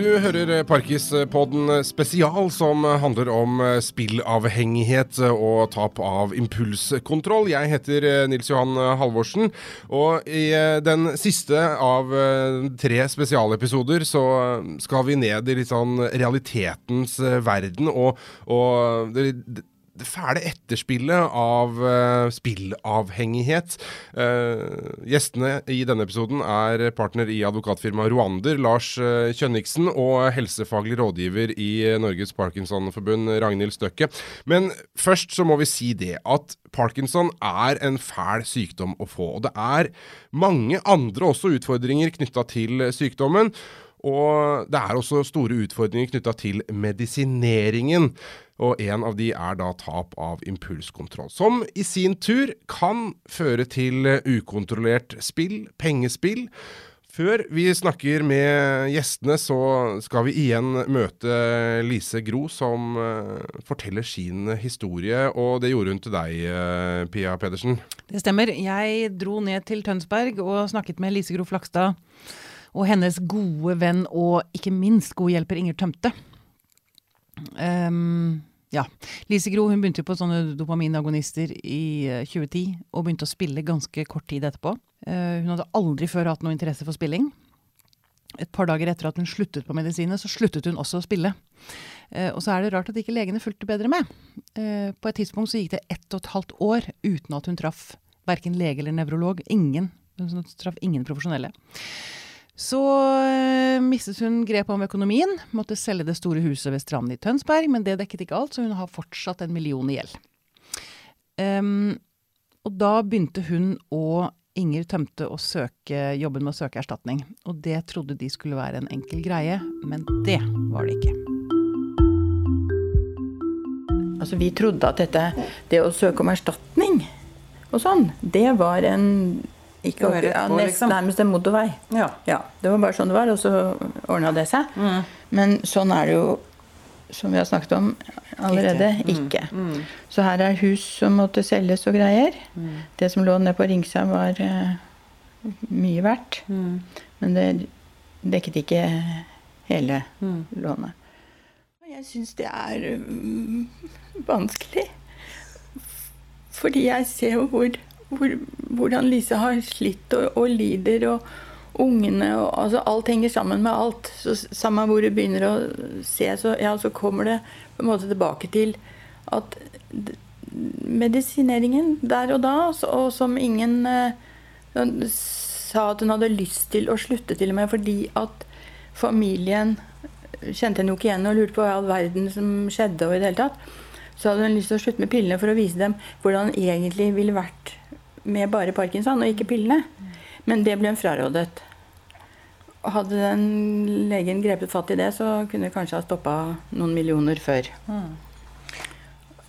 Du hører Parkis-podden spesial, som handler om spillavhengighet og tap av impulskontroll. Jeg heter Nils Johan Halvorsen, og i den siste av tre spesialepisoder så skal vi ned i litt sånn realitetens verden, og, og det, det fæle etterspillet av uh, spillavhengighet. Uh, gjestene i denne episoden er partner i advokatfirmaet Roander, Lars uh, Kjønniksen, og helsefaglig rådgiver i Norges Parkinsonforbund, Ragnhild Støkke. Men først så må vi si det at Parkinson er en fæl sykdom å få. Og det er mange andre også utfordringer knytta til sykdommen. Og det er også store utfordringer knytta til medisineringen og en av de er da tap av impulskontroll. Som i sin tur kan føre til ukontrollert spill, pengespill. Før vi snakker med gjestene, så skal vi igjen møte Lise Gro, som uh, forteller sin historie. Og det gjorde hun til deg, uh, Pia Pedersen. Det stemmer. Jeg dro ned til Tønsberg og snakket med Lise Gro Flakstad og hennes gode venn og ikke minst gode hjelper Inger Tømte. Um, ja. Lise Gro hun begynte på sånne dopaminagonister i 2010, eh, og begynte å spille ganske kort tid etterpå. Uh, hun hadde aldri før hatt noe interesse for spilling. Et par dager etter at hun sluttet på medisinet, så sluttet hun også å spille. Uh, og så er det rart at ikke legene fulgte bedre med. På et tidspunkt så gikk det ett og et halvt år uten at hun traff verken lege eller nevrolog. Ingen. Hun traff ingen profesjonelle. Så øh, mistet hun grepet om økonomien, måtte selge det store huset ved stranden i Tønsberg, men det dekket ikke alt, så hun har fortsatt en million i gjeld. Um, og da begynte hun og Inger Tømte å søke jobben med å søke erstatning. Og det trodde de skulle være en enkel greie, men det var det ikke. Altså, vi trodde at dette, det å søke om erstatning og sånn, det var en ikke opp, ja, nest, liksom. Nærmest en motorvei. Ja. ja. Det var bare sånn det var, og så ordna det seg. Mm. Men sånn er det jo, som vi har snakket om allerede, ikke. Mm. Mm. Så her er hus som måtte selges og greier. Mm. Det som lå nede på Ringsa, var uh, mye verdt. Mm. Men det dekket ikke hele mm. lånet. Jeg syns det er vanskelig. Fordi jeg ser jo hvor hvor, hvordan Lise har slitt og, og lider, og ungene og altså Alt henger sammen med alt. Så Samme hvor du begynner å se, så, ja, så kommer det på en måte tilbake til at medisineringen der og da, og som ingen eh, sa at hun hadde lyst til å slutte, til og med fordi at familien kjente henne jo ikke igjen og lurte på hva i all verden som skjedde. og i det hele tatt, Så hadde hun lyst til å slutte med pillene for å vise dem hvordan det egentlig ville vært med bare parkinson og ikke pillene. Men det ble hun frarådet. Hadde den legen grepet fatt i det, så kunne det kanskje ha stoppa noen millioner før. Mm.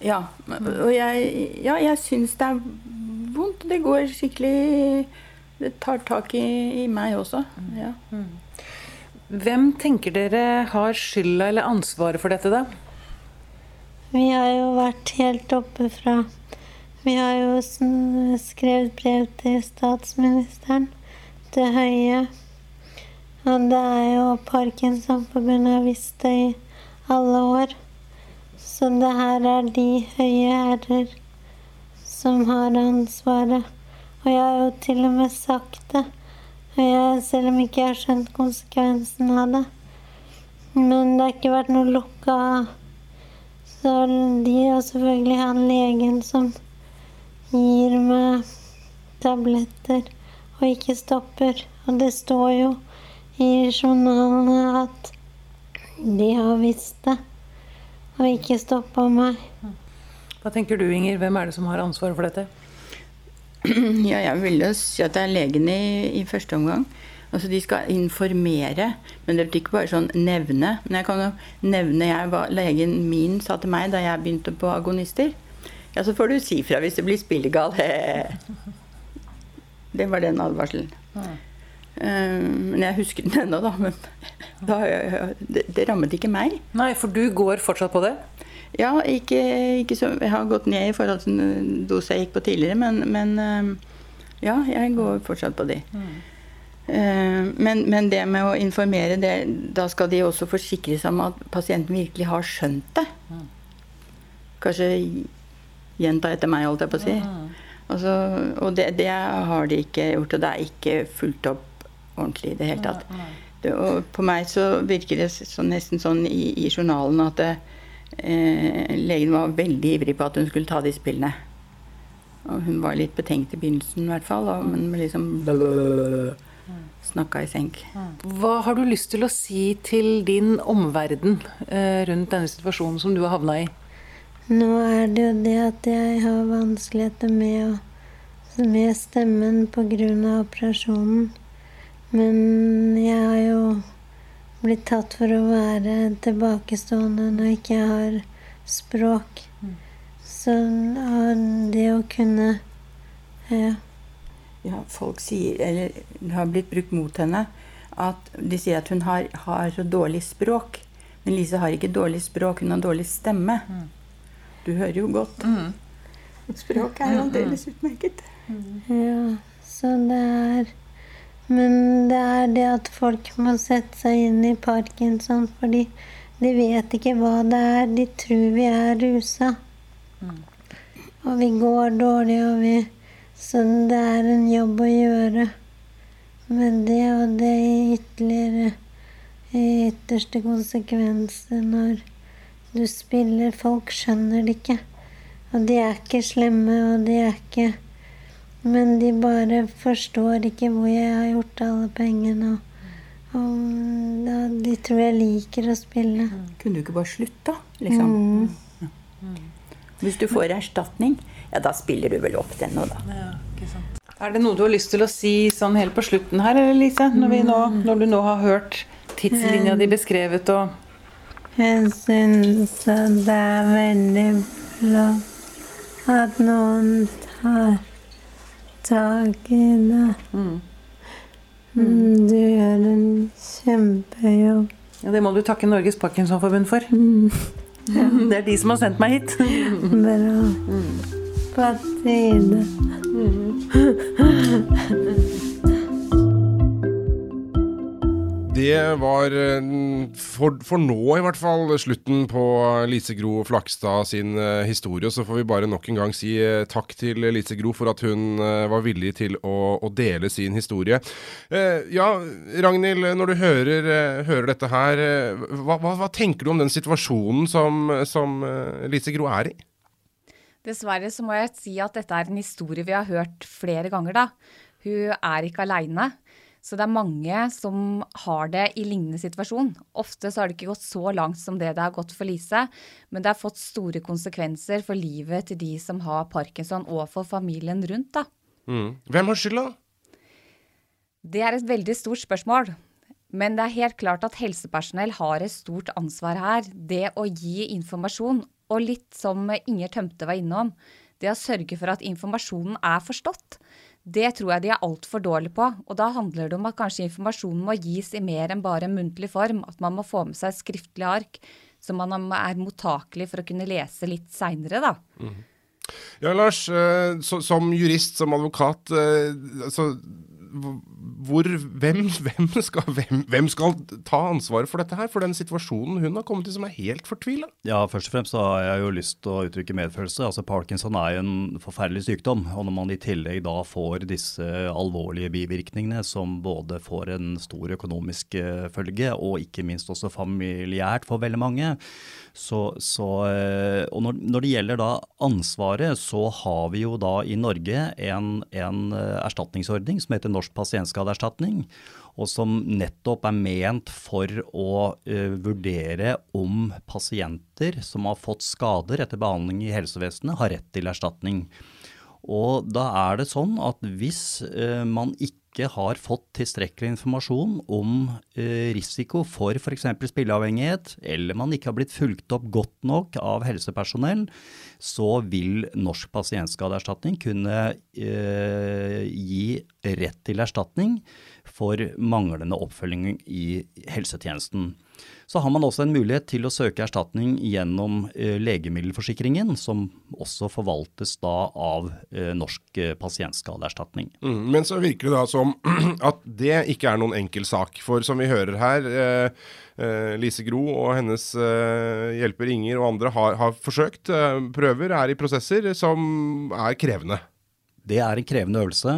Ja. Og jeg, ja, jeg syns det er vondt. Det går skikkelig Det tar tak i, i meg også. Ja. Mm. Hvem tenker dere har skylda eller ansvaret for dette, da? Vi har jo vært helt oppe fra vi har jo skrevet brev til statsministeren, til Høie. Og det er jo Parkinsonforbundet har visst det i alle år. Så det her er de høye herrer som har ansvaret. Og jeg har jo til og med sagt det. Jeg, selv om ikke jeg har skjønt konsekvensen av det. Men det har ikke vært noe lukka. Så de og selvfølgelig han legen som gir meg tabletter og ikke stopper. Og det står jo i journalene at de har visst det og ikke stoppa meg. Hva tenker du, Inger? Hvem er det som har ansvaret for dette? Ja, jeg vil jo si at det er legene i, i, første omgang. Altså, De skal informere, men det betyr ikke bare sånn nevne. Men jeg kan jo nevne jeg, hva legen min sa til meg da jeg begynte på agonister. Ja, så får du si fra hvis det blir spillegal. Det var den advarselen. Uh, men jeg husker den ennå, da. Men da, det, det, rammet ikke meg. Nei, For du går fortsatt på det? Ja, ikke, ikke så Jeg har gått ned i forhold til dose jeg gikk på tidligere, men, men uh, ja, jeg går fortsatt på de. Mm. Eh, men, men, det med å informere, det, da skal de også forsikre seg om at pasienten virkelig har skjønt det. Kanskje gjenta etter meg, holdt jeg på å si. Altså, og det, det, har de ikke gjort, og det er ikke fulgt opp ordentlig i det hele tatt. Det, og på meg så virker det så, nesten sånn i, i journalen at det, eh, legen var veldig ivrig på at hun skulle ta de spillene. Og hun var litt betenkt i begynnelsen, i hvert fall. Og, men liksom snakka i senk. Hva har du lyst til å si til din omverden eh, rundt denne situasjonen som du har havna i? Nå er det jo det at jeg har vanskeligheter med, med stemmen pga. operasjonen. Men jeg har jo blitt tatt for å være tilbakestående når jeg ikke har språk. Så det å kunne Ja. ja folk sier, eller det har blitt brukt mot henne, at de sier at hun har, har så dårlig språk. Men Lise har ikke dårlig språk, hun har dårlig stemme. Mm. Du hører jo godt. Mm. Språk er aldeles utmerket. Mm. Ja, så det er Men det er det at folk må sette seg inn i parkinson, fordi de vet ikke hva det er. De tror vi er rusa. Og vi går dårlig, og vi Så det er en jobb å gjøre med det, og det i ytterligere i ytterste konsekvenser når du spiller Folk skjønner det ikke. Og de er ikke slemme, og de er ikke Men de bare forstår ikke hvor jeg har gjort alle pengene. Og, og da, de tror jeg liker å spille. Kunne du ikke bare slutta, liksom? Mm. Mm. Hvis du får erstatning, ja, da spiller du vel opp den nå, da. Ja, er det noe du har lyst til å si sånn helt på slutten her, Lise? Når, nå, når du nå har hørt tidslinja di beskrevet og Jeg syns det er veldig bra at noen tar tak i det. Mm. Mm, du gjør en kjempejobb. Ja, det må du takke Norges Parkinsonforbund for. Mm. Det er de som har sendt meg hit. Bra. På tide. Det var eh, for, for, nå i hvert fall slutten på Lise Gro Flakstad sin uh, historie. Så får vi bare nok en gang si uh, takk til Lise Gro for at hun var villig til å, å dele sin historie. ja, Ragnhild, når du hører, hører dette her, hva, hva, hva, tenker du om den situasjonen som, som Lise Gro er i? Dessverre så må jeg si at dette er en historie vi har hørt flere ganger, da. Hun er ikke aleine. Så det er mange som har det i lignende situasjon. Ofte så har det ikke gått så langt som det det har gått for Lise, men det har fått store konsekvenser for livet til de som har parkinson, og for familien rundt. da. Mm. Hvem har skylda? Det er et veldig stort spørsmål. Men det er helt klart at helsepersonell har et stort ansvar her. Det å gi informasjon, og litt som Inger Tømte var innom, det å sørge for at informasjonen er forstått. Det tror jeg de er altfor dårlige på. Og da handler det om at kanskje informasjonen må gis i mer enn bare en muntlig form. At man må få med seg skriftlig ark, så man er mottakelig for å kunne lese litt seinere, da. Mm. Ja, Lars, eh, som jurist, som advokat, så... altså hvor, hvem, hvem, skal, hvem, hvem, skal, ta ansvaret for dette her? For den situasjonen hun har kommet i som er helt fortvila? Ja, først og fremst har jeg jo lyst til å uttrykke medfølelse. Altså Parkinson er jo en forferdelig sykdom. Og når man i tillegg da får disse alvorlige bivirkningene som både får en stor økonomisk eh, følge, og ikke minst også familiært for veldig mange, så, så, eh, og når, når, det gjelder da ansvaret, så har vi jo da i Norge en, en eh, erstatningsordning som heter Norsk pasientskadeerstatning. Og som nettopp er ment for å uh, vurdere om pasienter som har fått skader etter behandling i helsevesenet, har rett til erstatning. Og da er det sånn at hvis uh, man ikke ikke har fått tilstrekkelig informasjon om eh, risiko for f.eks. spilleavhengighet, eller man ikke har blitt fulgt opp godt nok av helsepersonell, så vil Norsk pasientskadeerstatning kunne eh, gi rett til erstatning for manglende oppfølging i helsetjenesten. Så har man også en mulighet til å søke erstatning gjennom eh, legemiddelforsikringen, som også forvaltes da av eh, Norsk eh, pasientskadeerstatning. Mm, men så virker det da som at det ikke er noen enkel sak. For som vi hører her, eh, eh Lise Gro og hennes eh, hjelper Inger og andre har, har forsøkt, prøver, er i prosesser som er krevende. Det er en krevende øvelse.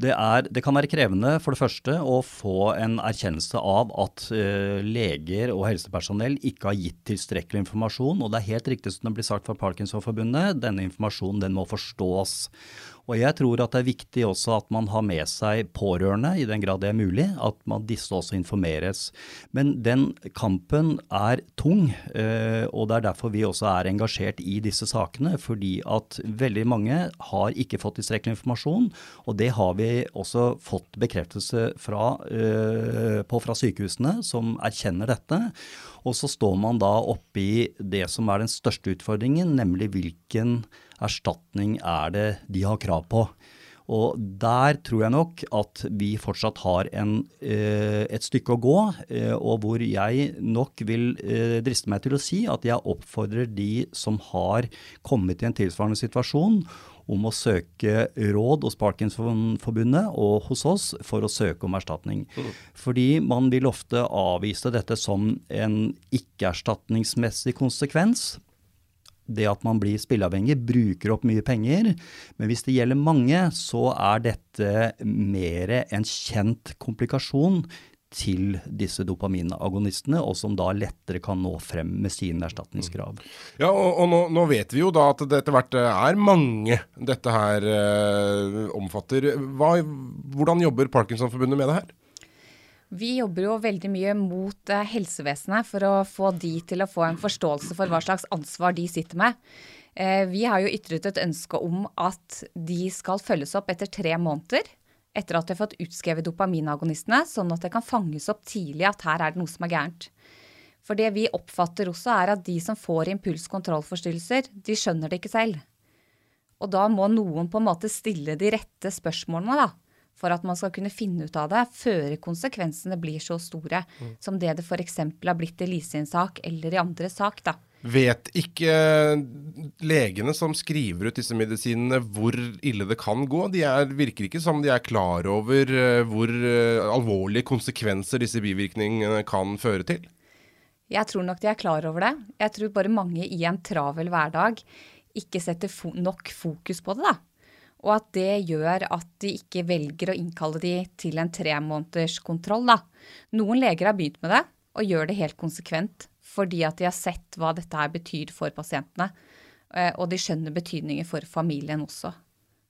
Det, er, det, kan være krevende for det første å få en erkjennelse av at uh, leger og helsepersonell ikke har gitt tilstrekkelig informasjon. Og det er helt riktig som det blir sagt fra Parkinsonforbundet, denne informasjonen den må forstås. Og jeg tror at det er viktig også at man har med seg pårørende, i den grad det er mulig, at man, disse også informeres. Men den kampen er tung, eh, og det er derfor vi også er engasjert i disse sakene. Fordi at veldig mange har ikke fått tilstrekkelig informasjon, og det har vi også fått bekreftelse fra, eh, på fra sykehusene, som erkjenner dette. Og så står man da oppi det som er den største utfordringen, nemlig hvilken erstatning er det de har krav på. Og der tror jeg nok at vi fortsatt har en, eh, et stykke å gå, eh, og hvor jeg nok vil eh, driste meg til å si at jeg oppfordrer de som har kommet i en tilsvarende situasjon, om å søke råd hos Parkinsonforbundet og hos oss for å søke om erstatning. Mm. Fordi man vil ofte avvise dette som en ikke-erstatningsmessig konsekvens det at man blir spilleavhengig, bruker opp mye penger. Men hvis det gjelder mange, så er dette mer en kjent komplikasjon til disse dopaminagonistene, og som da lettere kan nå frem med sine erstatningskrav. Ja, og, og nå, nå, vet vi jo da at det etter hvert er mange dette her eh, omfatter. Hva, hvordan jobber Parkinsonforbundet med det her? Vi jobber jo veldig mye mot eh, helsevesenet for å få de til å få en forståelse for hva slags ansvar de sitter med. Eh, vi har jo ytret et ønske om at de skal følges opp etter tre måneder etter at de har fått utskrevet dopaminagonistene, sånn at det kan fanges opp tidlig at her er det noe som er gærent. For det vi oppfatter også, er at de som får impulskontrollforstyrrelser, de skjønner det ikke selv. Og da må noen på en måte stille de rette spørsmålene, da for at man skal kunne finne ut av det før konsekvensene blir så store mm. som det det f.eks. har blitt i Lise sak eller i andre sak. da. Vet ikke legene som skriver ut disse medisinene hvor ille det kan gå? De er, virker ikke som de er klar over uh, hvor uh, alvorlige konsekvenser disse bivirkningene kan føre til? Jeg tror nok de er klar over det. Jeg tror bare mange i en travel hverdag ikke setter fo nok fokus på det. da. Og at det gjør at de ikke velger å innkalle de til en tremånederskontroll. Noen leger har begynt med det og gjør det helt konsekvent fordi at de har sett hva dette her betyr for pasientene. Eh, og de skjønner betydningen for familien også,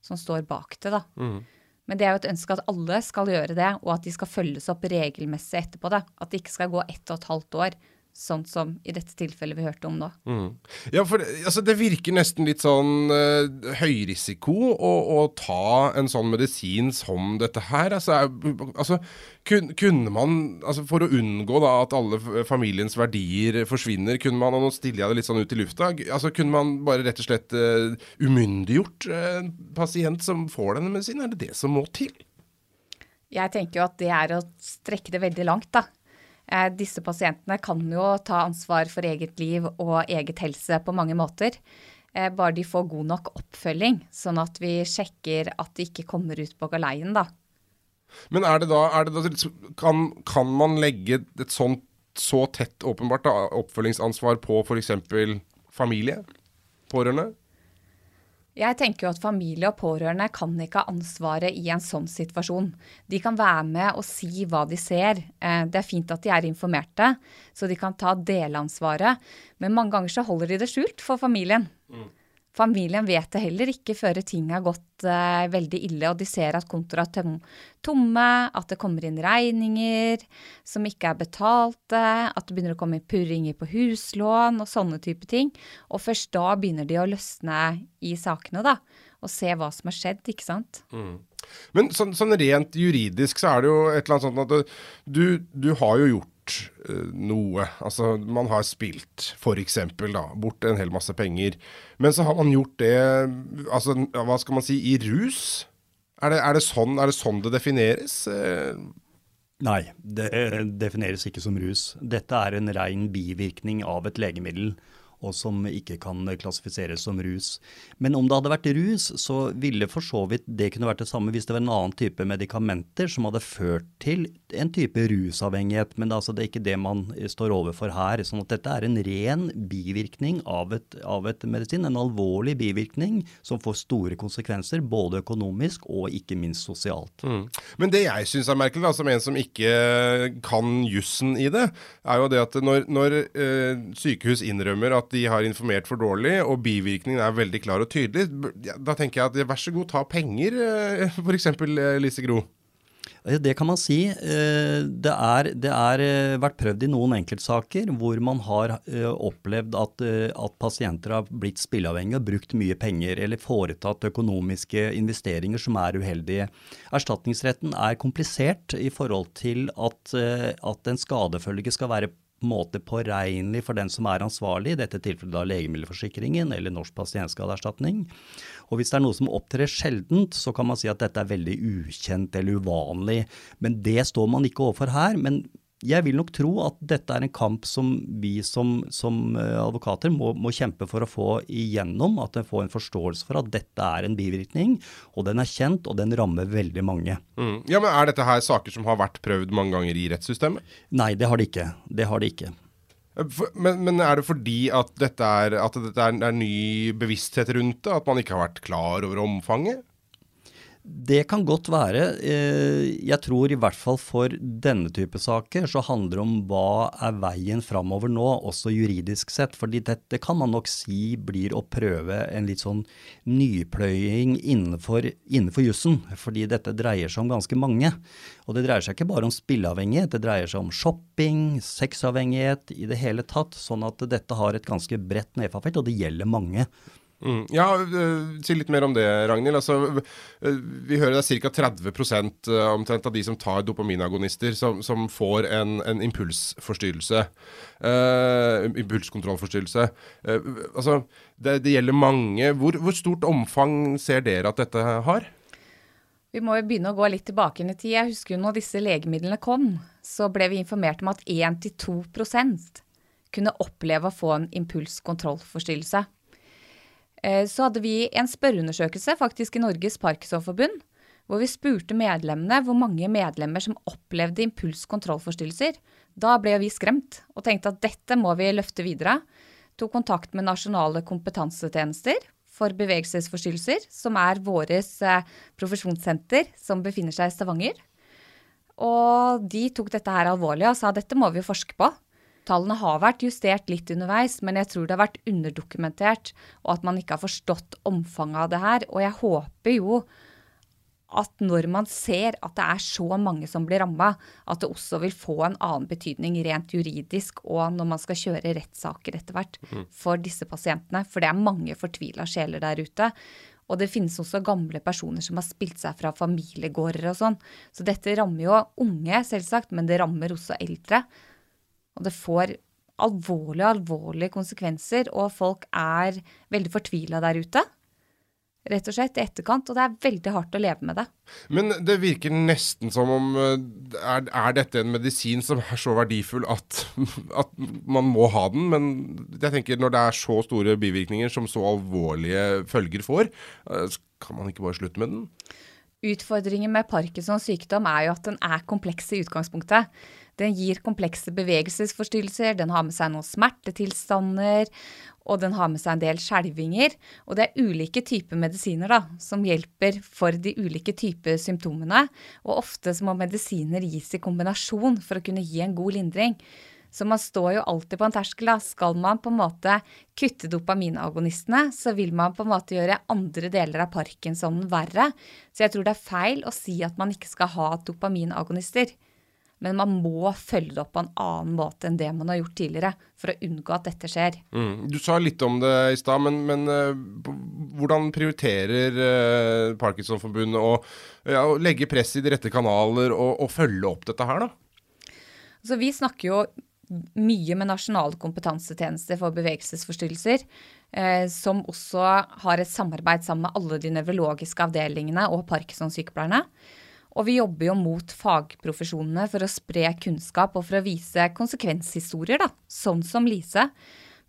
som står bak det. da. Mm. Men det er jo et ønske at alle skal gjøre det, og at de skal følges opp regelmessig etterpå. det. At det ikke skal gå ett og et halvt år Sånn som i dette tilfellet vi hørte om nå. Mm. Ja, for altså, det virker nesten litt sånn uh, høyrisiko å, å, ta en sånn medisin som dette her. Altså, altså kun, kunne man, altså For å unngå da at alle familiens verdier forsvinner, kunne man og nå stiller jeg det litt sånn ut i lufta, altså kunne man bare rett og slett uh, umyndiggjort uh, en pasient som får denne medisinen? Er det det som må til? Jeg tenker jo at det er å strekke det veldig langt, da. Eh, disse pasientene kan jo ta ansvar for eget liv og eget helse på mange måter. Eh, bare de får god nok oppfølging, sånn at vi sjekker at de ikke kommer ut på galeien, da. Men er det da, er det da kan, kan, man legge et sånt så tett åpenbart da, oppfølgingsansvar på f.eks. familie? Pårørende? Jeg tenker jo at familie og pårørende kan ikke ha ansvaret i en sånn situasjon. De kan være med og si hva de ser. Eh, det er fint at de er informerte, så de kan ta delansvaret. Men mange ganger så holder de det skjult for familien. Mm. Familien vet det heller ikke før ting har gått eh, veldig ille, og de ser at kontoer er tomme, at det kommer inn regninger som ikke er betalte, at det begynner å komme purringer på huslån og sånne type ting. Og først da begynner de å løsne i sakene, da, og se hva som har skjedd, ikke sant. Mm. Men sånn, sånn, rent juridisk så er det jo et eller annet sånt at du, du har jo gjort uh, noe. Altså, man har spilt, f.eks., da, bort en hel masse penger. Men så har man gjort det, altså, hva skal man si, i rus? Er det, er det, sånn, er det sånn, det defineres? Uh, Nei, det defineres ikke som rus. Dette er en rein bivirkning av et legemiddel og som ikke kan klassifiseres som rus. Men om det hadde vært rus, så ville for så vidt det kunne vært det samme hvis det var en annen type medikamenter som hadde ført til en type rusavhengighet. Men det, altså, det er ikke det man står overfor her. sånn at dette er en ren bivirkning av et, av et medisin. En alvorlig bivirkning som får store konsekvenser, både økonomisk og ikke minst sosialt. Mm. Men det jeg syns er merkelig, da, som en som ikke kan jussen i det, er jo det at når, når øh, sykehus innrømmer at de har informert for dårlig, og bivirkningen er veldig klar og tydelig, da tenker jeg at vær så god, ta penger, eh, f.eks. Eh, Lise Gro. Det kan man si. Eh, det har vært prøvd i noen enkeltsaker hvor man har opplevd at, at pasienter har blitt spilleavhengige og brukt mye penger eller foretatt økonomiske investeringer som er uheldige. Erstatningsretten er komplisert i forhold til at, at en skadefølge skal være måte påregnelig for den som er ansvarlig, i dette tilfellet da Legemiddelforsikringen eller Norsk pasientskadeerstatning. Og hvis det er noe som opptrer sjeldent, så kan man si at dette er veldig ukjent eller uvanlig. Men det står man ikke overfor her. Men jeg vil nok tro at dette er en kamp som vi som, som eh, advokater må, må, kjempe for å få igjennom. At en får en forståelse for at dette er en bivirkning, og den er kjent, og den rammer veldig mange. Mm. Ja, men Er dette her saker som har vært prøvd mange ganger i rettssystemet? Nei, det har det ikke. Det har det ikke. Eh, men, men, er det fordi at dette, er, at dette er, er ny bevissthet rundt det? At man ikke har vært klar over omfanget? Det kan godt være. Eh, jeg tror i hvert fall for denne type saker så handler det om hva er veien framover nå, også juridisk sett. fordi dette kan man nok si blir å prøve en litt sånn nypløying innenfor, innenfor jussen. Fordi dette dreier seg om ganske mange. Og det dreier seg ikke bare om spilleavhengighet, det dreier seg om shopping, sexavhengighet, i det hele tatt. Sånn at dette har et ganske bredt nedfallfelt, og det gjelder mange. Mm. Ja, uh, Si litt mer om det, Ragnhild. Altså, uh, vi hører det er ca. 30 uh, omtrent av de som tar dopaminagonister, som, som får en, en impulsforstyrrelse. Uh, impulskontrollforstyrrelse. altså, det, det, gjelder mange. Hvor, hvor, stort omfang ser dere at dette har? Vi må jo begynne å gå litt tilbake i tid. Jeg husker jo når disse legemidlene kom, så ble vi informert om at 1-2 kunne oppleve å få en impulskontrollforstyrrelse. Eh, så hadde vi en spørreundersøkelse faktisk i Norges Parkinsonforbund, hvor vi spurte medlemmene hvor mange medlemmer som opplevde impulskontrollforstyrrelser. Da ble vi skremt og tenkte at dette må vi løfte videre. Tok kontakt med nasjonale kompetansetjenester for bevegelsesforstyrrelser, som er vårt eh, profesjonssenter som befinner seg i Stavanger. Og de tok dette her alvorlig og sa dette må vi forske på. Tallene har vært justert litt underveis, men jeg tror det har vært underdokumentert, og at man ikke har forstått omfanget av det her. Og jeg håper jo at når man ser at det er så mange som blir ramma, at det også vil få en annen betydning rent juridisk og når man skal kjøre rettssaker etter hvert mm. for disse pasientene. For det er mange fortvila sjeler der ute. Og det finnes også gamle personer som har spilt seg fra familiegårder og sånn. Så dette rammer jo unge, selvsagt, men det rammer også eldre. Og det får alvorlige, alvorlige konsekvenser, og folk er veldig fortvila der ute. Rett og slett i etterkant, og det er veldig hardt å leve med det. Men det virker nesten som om eh, Er, er dette en medisin som er så verdifull at, at, man må ha den? Men jeg tenker når det er så store bivirkninger som så alvorlige følger får, eh, kan man ikke bare slutte med den? Utfordringen med Parkinsons sykdom er jo at den er kompleks i utgangspunktet. Den gir komplekse bevegelsesforstyrrelser, den har med seg noen smertetilstander, og den har med seg en del skjelvinger. Og det er ulike typer medisiner da, som hjelper for de ulike typer symptomene. Og ofte må medisiner gis i kombinasjon for å kunne gi en god lindring. Så man står jo alltid på en terskel. da. Skal man på en måte kutte dopaminagonistene, så vil man på en måte gjøre andre deler av parkinsonen verre. Så jeg tror det er feil å si at man ikke skal ha dopaminagonister. Men man må følge det opp på en annen måte enn det man har gjort tidligere, for å unngå at dette skjer. Mm. Du sa litt om det i stad, men, men uh, hvordan prioriterer uh, Parkinsonforbundet å, ja, å, legge press i de rette kanaler og, og følge opp dette her, da? Altså, vi snakker jo mye med Nasjonal kompetansetjeneste for bevegelsesforstyrrelser, eh, som også har et samarbeid sammen med alle de nevrologiske avdelingene og Parkinson-sykepleierne. Og vi jobber jo mot fagprofesjonene for å spre kunnskap og for å vise konsekvenshistorier, da, sånn som Lise.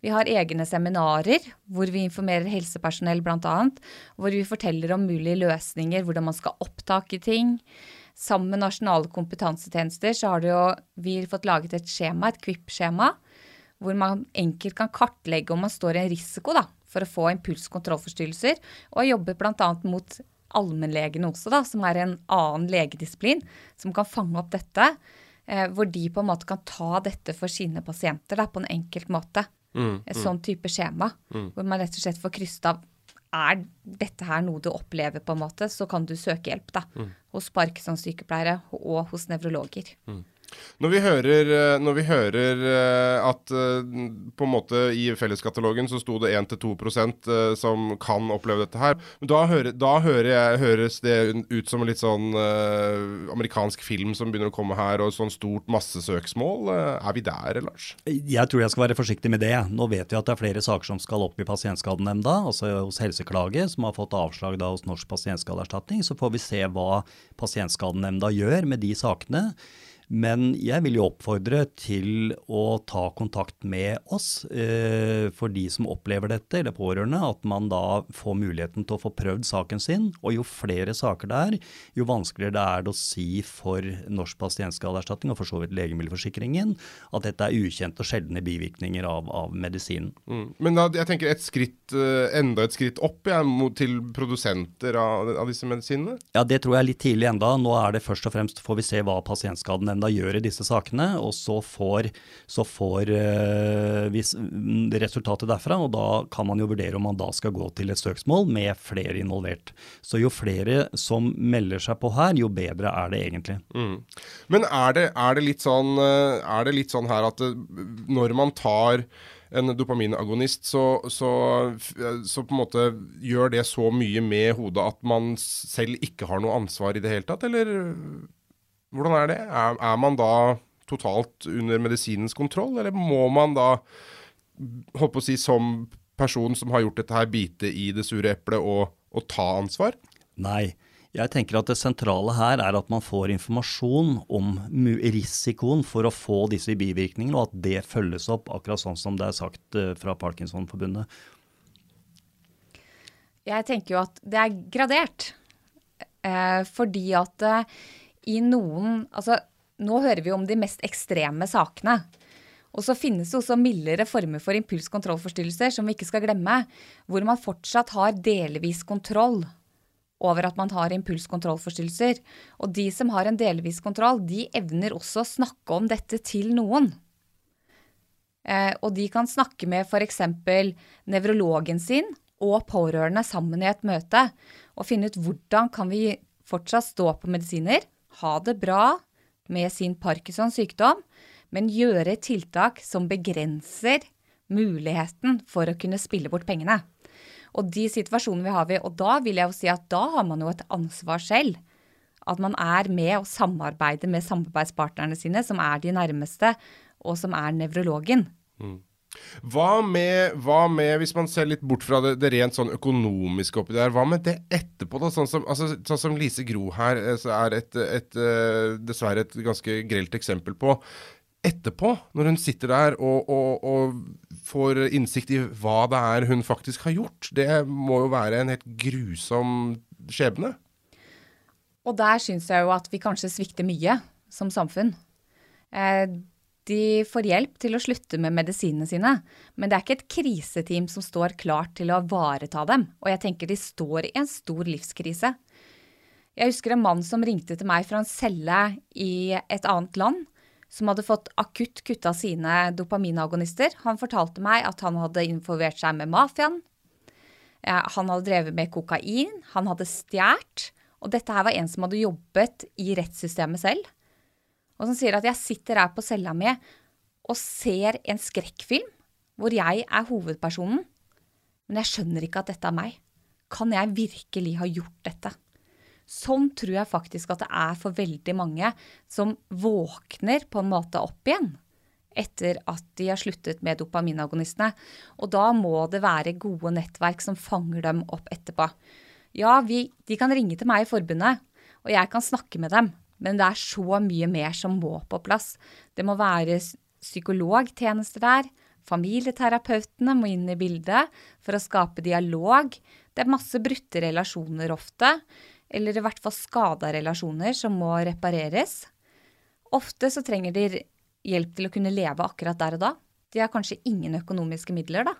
Vi har egne seminarer hvor vi informerer helsepersonell bl.a. Hvor vi forteller om mulige løsninger, hvordan man skal opptake ting. Sammen med nasjonale kompetansetjenester så har jo, vi fått laget et skjema, et KVIP-skjema, hvor man enkelt kan kartlegge om man står i en risiko da, for å få impulskontrollforstyrrelser, og jobber bl.a. mot allmennlegene også, da, som er en annen legedisiplin, som kan fange opp dette. Eh, hvor de på en måte kan ta dette for sine pasienter da, på en enkelt måte. Mm, Et mm. sånn type skjema, mm. hvor man rett og slett får krysset av er dette her noe du opplever, på en måte, så kan du søke hjelp da, mm. hos Parkinson-sykepleiere og hos nevrologer. Mm. Når vi hører, eh, når vi hører eh, at eh, på en måte i felleskatalogen så sto det 1-2% som kan oppleve dette her, da, hører, da hører jeg, høres det ut som en litt sånn uh, amerikansk film som begynner å komme her, og sånn stort massesøksmål. Er vi der, Lars? Jeg tror jeg skal være forsiktig med det. Nå vet vi at det er flere saker som skal opp i Pasientskadenemnda, altså hos Helseklage, som har fått avslag da hos Norsk pasientskadeerstatning. Så får vi se hva Pasientskadenemnda gjør med de sakene. Men jeg vil jo oppfordre til å ta kontakt med oss eh, for de som opplever dette, eller pårørende. At man da får muligheten til å få prøvd saken sin. Og jo flere saker det er, jo vanskeligere det er det å si for Norsk pasientskadeerstatning og for så vidt Legemiddelforsikringen at dette er ukjente og sjeldne bivirkninger av, av medisinen. Mm. Men da, jeg tenker et skritt, eh, enda et skritt opp ja, til produsenter av, av, disse medisinene? Ja, det tror jeg er litt tidlig enda. Nå er det først og fremst får vi se hva pasientskaden nemnda gjør i disse sakene, og så får, så får uh, vi resultatet derfra. Og da kan man jo vurdere om man da skal gå til et søksmål med flere involvert. Så jo flere som melder seg på her, jo bedre er det egentlig. Mm. Men er det, er, det sånn, eh, er det, litt sånn, her at eh, når man tar en dopaminagonist, så, så, så, på en måte gjør det så mye med hodet at man selv ikke har noe ansvar i det hele tatt, eller hvordan er det? Er, er, man da totalt under medisinens kontroll, eller må man da, holdt på å si, som person som har gjort dette her, bite i det sure eplet og, og ta ansvar? Nei. Jeg tenker at Det sentrale her er at man får informasjon om risikoen for å få disse bivirkningene, og at det følges opp, akkurat sånn som det er sagt eh, fra Parkinsonforbundet. Jeg tenker jo at det er gradert. Eh, fordi at eh, i noen Altså, nå hører vi om de mest ekstreme sakene. Og så finnes det også mildere former for impulskontrollforstyrrelser, som vi ikke skal glemme, hvor man fortsatt har delvis kontroll over at man har impulskontrollforstyrrelser. Og de som har en delvis kontroll, de evner også å snakke om dette til noen. Eh, og de kan snakke med f.eks. nevrologen sin og pårørende sammen i et møte og finne ut hvordan kan vi fortsatt stå på medisiner, ha det bra med sin Parkinsons sykdom, men gjøre tiltak som begrenser muligheten for å kunne spille bort pengene. Og de situasjonene vi har vi, og da vil jeg jo si at da har man jo et ansvar selv. At man er med og samarbeider med samarbeidspartnerne sine, som er de nærmeste, og som er nevrologen. Mm. Hva med, hva med, hvis man ser litt bort fra det, det rent sånn økonomiske oppi der, hva med det etterpå, da? Sånn som, altså, sånn som Lise Gro her eh, så er et, et, eh, dessverre et ganske grelt eksempel på. Etterpå, når hun sitter der og, og, og, får innsikt i hva det er hun faktisk har gjort, det må jo være en helt grusom skjebne. Og der syns jeg jo at vi kanskje svikter mye som samfunn. Eh, de får hjelp til å slutte med medisinene sine, men det er ikke et kriseteam som står klart til å ivareta dem, og jeg tenker de står i en stor livskrise. Jeg husker en mann som ringte til meg fra en celle i et annet land, som hadde fått akutt kutta sine dopaminagonister. Han fortalte meg at han hadde informert seg med mafiaen. Han hadde drevet med kokain, han hadde stjålet, og dette her var en som hadde jobbet i rettssystemet selv og som sier at jeg sitter her på cella mi og ser en skrekkfilm hvor jeg er hovedpersonen, men jeg skjønner ikke at dette er meg. Kan jeg virkelig ha gjort dette? Sånn tror jeg faktisk at det er for veldig mange som våkner på en måte opp igjen etter at de har sluttet med dopaminagonistene. Og da må det være gode nettverk som fanger dem opp etterpå. Ja, vi, de kan ringe til meg i forbundet, Og jeg kan snakke med dem, men det er så mye mer som må på plass. Det må være psykologtjenester der. Familieterapeutene må inn i bildet for å skape dialog. Det er masse brutte relasjoner ofte, eller i hvert fall skada relasjoner som må repareres. Ofte så trenger de hjelp til å kunne leve akkurat der og da. De har kanskje ingen økonomiske midler, da.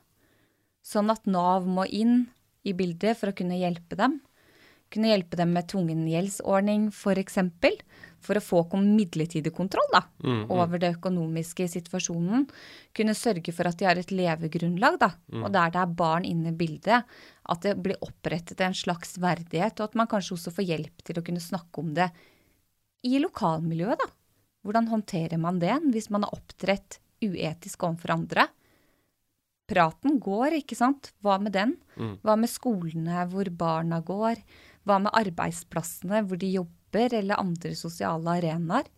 Sånn at Nav må inn i bildet for å kunne hjelpe dem. Kunne hjelpe dem med tvungen gjeldsordning, f.eks. For, for å få midlertidig kontroll da, mm, mm. over det økonomiske situasjonen. Kunne sørge for at de har et levegrunnlag, da. Mm. Og der det er barn inne i bildet, at det blir opprettet en slags verdighet. Og at man kanskje også får hjelp til å kunne snakke om det i lokalmiljøet, da. Hvordan håndterer man det hvis man har opptrett uetisk overfor andre? Praten går, ikke sant? Hva med den? Mm. Hva med skolene hvor barna går? Hva med arbeidsplassene hvor de jobber, eller andre sosiale arenaer?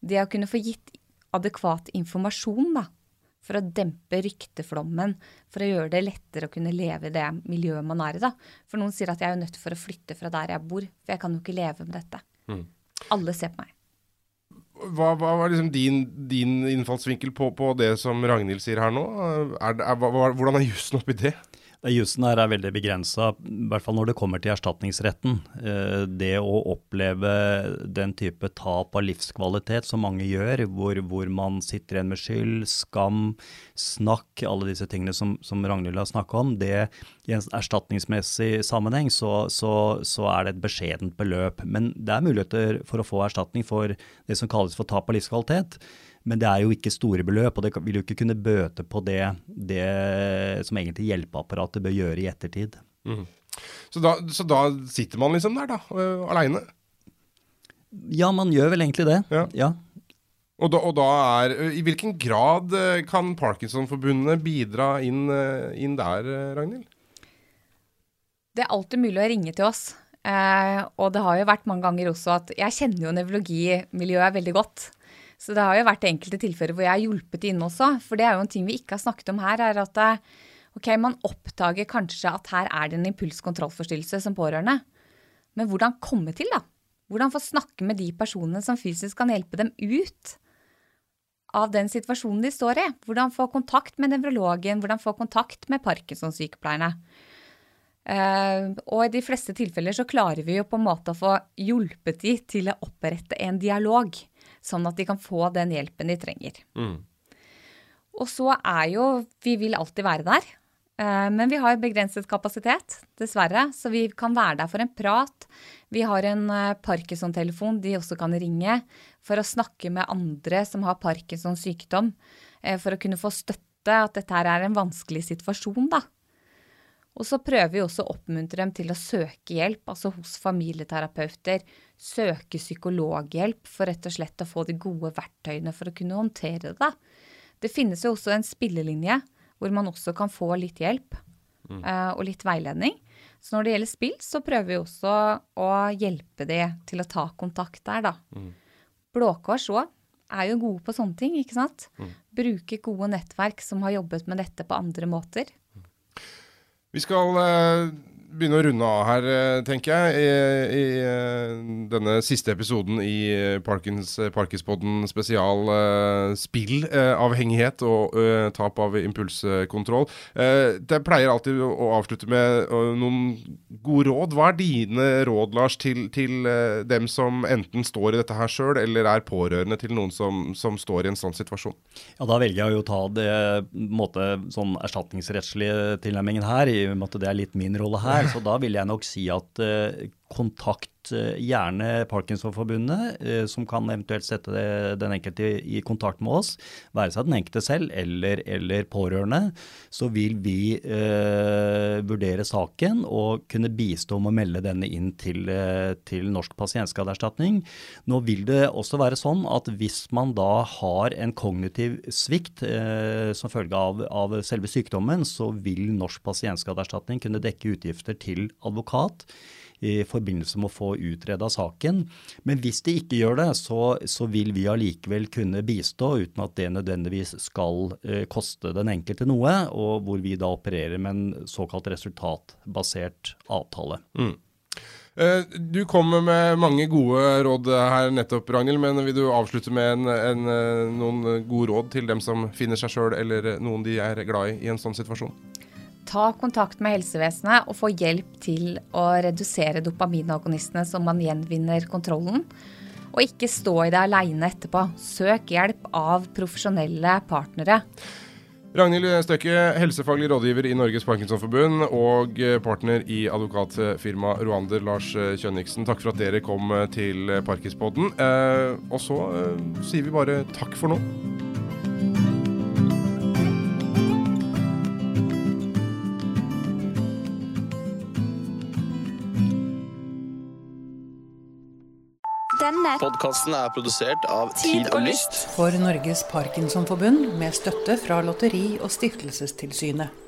Det å kunne få gitt adekvat informasjon, da, for å dempe rykteflommen, for å gjøre det lettere å kunne leve i det miljøet man er i. da. For noen sier at jeg er nødt for å flytte fra der jeg bor, for jeg kan jo ikke leve med dette. Mm. Alle ser på meg. Hva, hva var liksom din, din innfallsvinkel på, på, det som Ragnhild sier her nå? Er, er, hva, hvordan er jussen oppi det? Jussen her er veldig begrensa, i hvert fall når det kommer til erstatningsretten. Eh, det å oppleve den type tap av livskvalitet som mange gjør, hvor, hvor man sitter igjen med skyld, skam, snakk, alle disse tingene som, som Ragnhild har snakka om, det i en erstatningsmessig sammenheng så, så, så, er det et beskjedent beløp. Men det er muligheter for å få erstatning for det som kalles for tap av livskvalitet. Men det er jo ikke store beløp, og det vil jo ikke kunne bøte på det, det som egentlig hjelpeapparatet bør gjøre i ettertid. Mm. Så, da, så, da, sitter man liksom der, da, uh, aleine? Ja, man gjør vel egentlig det. Ja. ja. Og, da, og da, er I hvilken grad kan Parkinsonforbundet bidra inn, inn der, Ragnhild? Det er alltid mulig å ringe til oss. Eh, og det har jo vært mange ganger også at Jeg kjenner jo nevrologimiljøet veldig godt. Så det har jo vært enkelte tilfeller hvor jeg har hjulpet inn også. For det er jo en ting vi ikke har snakket om her, er at eh, ok, man oppdager kanskje at her er det en impulskontrollforstyrrelse som pårørende. Men hvordan komme til, da? Hvordan få snakke med de personene som fysisk kan hjelpe dem ut av den situasjonen de står i? Hvordan få kontakt med nevrologen? Hvordan få kontakt med Parkinson-sykepleierne? Uh, og i de fleste tilfeller så klarer vi jo på en måte å få hjulpet de til å opprette en dialog sånn at de kan få den hjelpen de trenger. Mm. Og så er jo Vi vil alltid være der. Eh, men vi har begrenset kapasitet, dessverre. Så vi kan være der for en prat. Vi har en eh, Parkinson-telefon de også kan ringe for å snakke med andre som har Parkinsons sykdom. Eh, for å kunne få støtte. At dette her er en vanskelig situasjon, da. Og så prøver vi også å oppmuntre dem til å søke hjelp, altså hos familieterapeuter. Søke psykologhjelp for rett og slett å få de gode verktøyene for å kunne håndtere det. Det finnes jo også en spillelinje hvor man også kan få litt hjelp mm. uh, og litt veiledning. Så når det gjelder spill, så prøver vi også å hjelpe de til å ta kontakt der, da. Mm. Blå Kors òg er jo gode på sånne ting, ikke sant. Mm. Bruke gode nettverk som har jobbet med dette på andre måter. Vi skal uh, begynne å runde av her, eh, tenker jeg, i, i eh, denne siste episoden i Parkins, Parkinspodden spesial uh, spillavhengighet uh, og uh, tap av impulskontroll. det pleier alltid å avslutte med noen gode råd. Hva er dine råd, Lars, til, til dem som enten står i dette her sjøl, eller er pårørende til noen som, som, står i en sånn situasjon? Ja, Da velger jeg å ta det måte, sånn erstatningsrettslige tilnærmingen her, i og med at det er litt min rolle her. Så da vil jeg nok si at uh, kontakt Eh, gjerne Parkinsonforbundet, eh, som kan eventuelt sette den enkelte i kontakt med oss, være seg den enkelte selv eller, eller pårørende, så vil vi eh, vurdere saken og kunne bistå med å melde denne inn til, eh, til Norsk pasientskadeerstatning. Nå vil det også være sånn at hvis man da har en kognitiv svikt eh, som følge av, av selve sykdommen, så vil Norsk pasientskadeerstatning kunne dekke utgifter til advokat i forbindelse med å få utreda saken. Men hvis de ikke gjør det, så, så vil vi allikevel kunne bistå uten at det nødvendigvis skal eh, koste den enkelte noe, og hvor vi da opererer med en såkalt resultatbasert avtale. Mm. Eh, du kommer med mange gode råd her nettopp, Ragnhild. Men vil du avslutte med en, en, eh, noen gode råd til dem som finner seg sjøl eller noen de er glad i i en sånn situasjon? Ta kontakt med helsevesenet og få hjelp til å redusere dopaminagonistene så man gjenvinner kontrollen. Og ikke stå i det aleine etterpå. Søk hjelp av profesjonelle partnere. Ragnhild Støkke, helsefaglig rådgiver i Norges Parkinsonforbund og partner i advokatfirmaet Roander, Lars Kjønniksen. Takk for at dere kom til Parkispodden. Eh, og så eh, sier vi bare takk for nå. Denne podkasten er produsert av Tid og Lyst. For Norges Parkinsonforbund med støtte fra Lotteri- og stiftelsestilsynet.